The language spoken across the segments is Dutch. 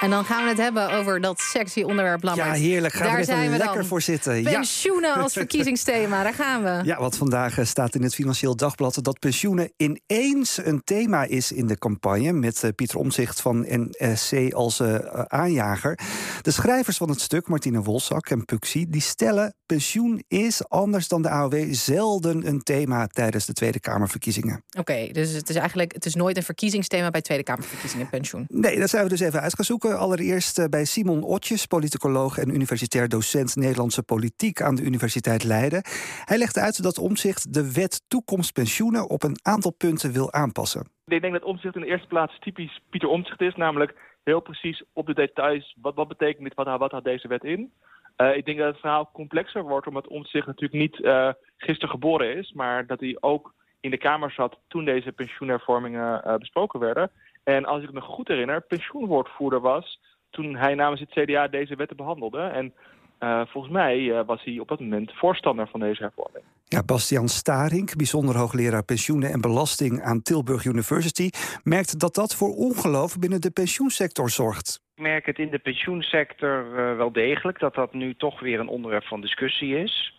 En dan gaan we het hebben over dat sexy onderwerp, Lambert. Ja, heerlijk. Gaan Daar we er zijn we lekker dan. voor zitten. Ja. Pensioenen als verkiezingsthema, daar gaan we. Ja, wat vandaag eh, staat in het Financieel Dagblad dat pensioenen ineens een thema is in de campagne. Met eh, Pieter Omzicht van NSC als eh, aanjager. De schrijvers van het stuk, Martine Wolzak en Puxi, die stellen pensioen is anders dan de AOW zelden een thema tijdens de Tweede Kamerverkiezingen. Oké, dus het is eigenlijk het is nooit een verkiezingsthema bij Tweede Kamerverkiezingen pensioen. Nee, dat zijn we dus even uit gaan zoeken. Allereerst eh, bij Simon Otjes, politicoloog en universitair docent Nederlandse politiek aan de Universiteit Leiden. Hij legt uit dat Omzicht de wet toekomst pensioenen op een aantal punten wil aanpassen. Ik denk dat omzicht in de eerste plaats typisch Pieter Omzicht is. Namelijk heel precies op de details. Wat, wat betekent dit? Wat, wat houdt deze wet in? Eh, ik denk dat het verhaal complexer wordt omdat Omzicht natuurlijk niet eh gisteren geboren is. Maar dat hij ook in de Kamer zat toen deze pensioenhervormingen eh, besproken werden. En als ik me goed herinner, pensioenwoordvoerder was toen hij namens het CDA deze wetten behandelde. En eh, volgens mij eh, was hij op dat moment voorstander van deze hervorming. Ja, Bastiaan Starink, bijzonder hoogleraar pensioenen en belasting aan Tilburg University, merkt dat dat voor ongeloof binnen de pensioensector zorgt. Ik merk het in de pensioensector eh, wel degelijk dat dat nu toch weer een onderwerp van discussie is.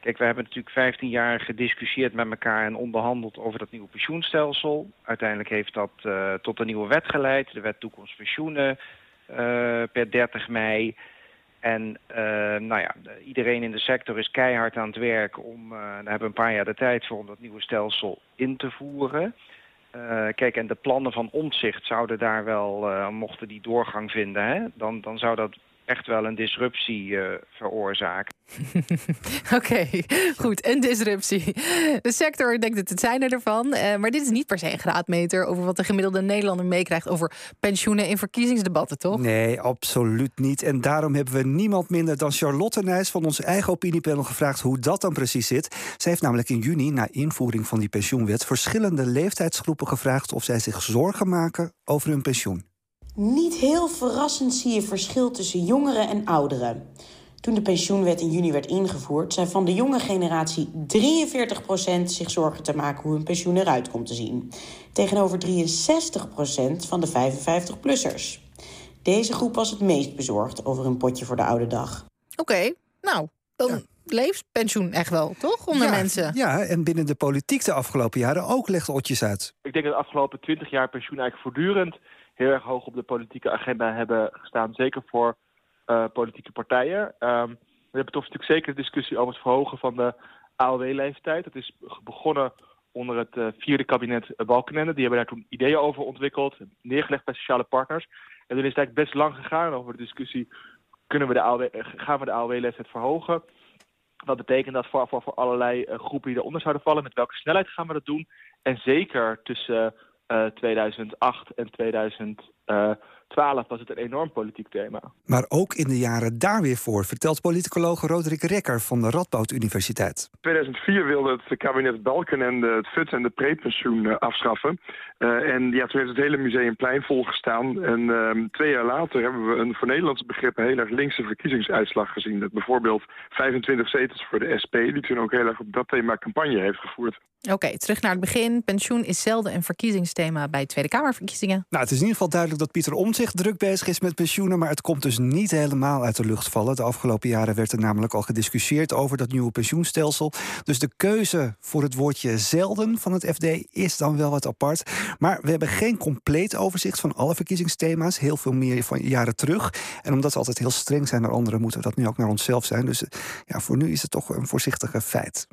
Kijk, we hebben natuurlijk 15 jaar gediscussieerd met elkaar en onderhandeld over dat nieuwe pensioenstelsel. Uiteindelijk heeft dat eh, tot een nieuwe wet geleid, de wet toekomst pensioenen, eh, per 30 mei. En eh, nou ja, de- iedereen in de sector is keihard aan het werk om, daar hebben we een paar jaar de tijd voor om dat nieuwe stelsel in te voeren. Kijk, en de plannen van omzicht zouden daar wel, mochten die doorgang vinden, hè, dan, dan zou dat echt wel een disruptie eh, veroorzaken. Oké, goed. Een disruptie. De sector denkt het het zijn er ervan. eh, maar dit is niet per se een graadmeter over wat de gemiddelde Nederlander meekrijgt over pensioenen in verkiezingsdebatten, toch? Nee, absoluut niet. En daarom hebben we niemand minder dan Charlotte Nijs van ons eigen opiniepanel gevraagd hoe dat dan precies zit. Zij heeft namelijk in juni, na invoering van die pensioenwet, verschillende leeftijdsgroepen gevraagd of zij zich zorgen maken over hun pensioen. Niet heel verrassend zie je verschil tussen jongeren en ouderen. Toen de pensioenwet in juni werd ingevoerd, zei van de jonge generatie 43% zich zorgen te maken hoe hun pensioen eruit komt te zien. Tegenover 63% van de 55-plussers. Deze groep was het meest bezorgd over hun potje voor de oude dag. Oké, nou, dan leeft pensioen echt wel, toch? Onder ja, mensen. Ja, en binnen de politiek de afgelopen jaren ook legt Otjes uit. Denk dat de afgelopen twintig jaar pensioen eigenlijk voortdurend heel erg hoog op de politieke agenda hebben gestaan. Zeker voor eh, politieke partijen. Ehm, we hebben toch natuurlijk zeker de discussie over het verhogen van de AOW-leeftijd. Dat is begonnen onder het eh, vierde kabinet Balkenende. Die hebben daar toen ideeën over ontwikkeld, neergelegd bij sociale partners. En toen is het eigenlijk best lang gegaan over de discussie... Kunnen we de AOW, gaan we de AOW-leeftijd verhogen? Wat betekent dat voor, voor, voor allerlei eh, groepen die eronder zouden vallen? Met welke snelheid gaan we dat doen? En zeker tussen eh 2008 en 2012 was het een enorm politiek thema. Maar ook in de jaren daar weer voor, vertelt politicoloog Roderick Rekker van de Radboud Universiteit. 2004 wilde het kabinet Balkenende het FUT en de prepensioen eh, afschaffen. Eh, en ja, toen heeft het hele museumplein volgestaan. En ehm, twee jaar later hebben we een voor Nederlandse begrip een heel erg linkse verkiezingsuitslag gezien. Dat bijvoorbeeld 25 zetels voor de SP, die toen ook heel erg op dat thema campagne heeft gevoerd. Oké, terug naar het begin. Pensioen is zelden een verkiezingsthema bij Tweede Kamerverkiezingen. Nou, het is in ieder geval duidelijk dat Pieter Omtzigt druk bezig is met pensioenen, maar het komt dus niet helemaal uit de lucht vallen. De afgelopen jaren werd er namelijk al gediscussieerd over dat nieuwe pensioenstelsel. Dus de keuze voor het woordje zelden van het FD is dan wel wat apart. Maar we hebben geen compleet overzicht van alle verkiezingsthema's, heel veel meer van jaren terug. En omdat we altijd heel streng zijn naar anderen, moeten we dat nu ook naar onszelf zijn. Dus ja, voor nu is het toch een voorzichtige feit.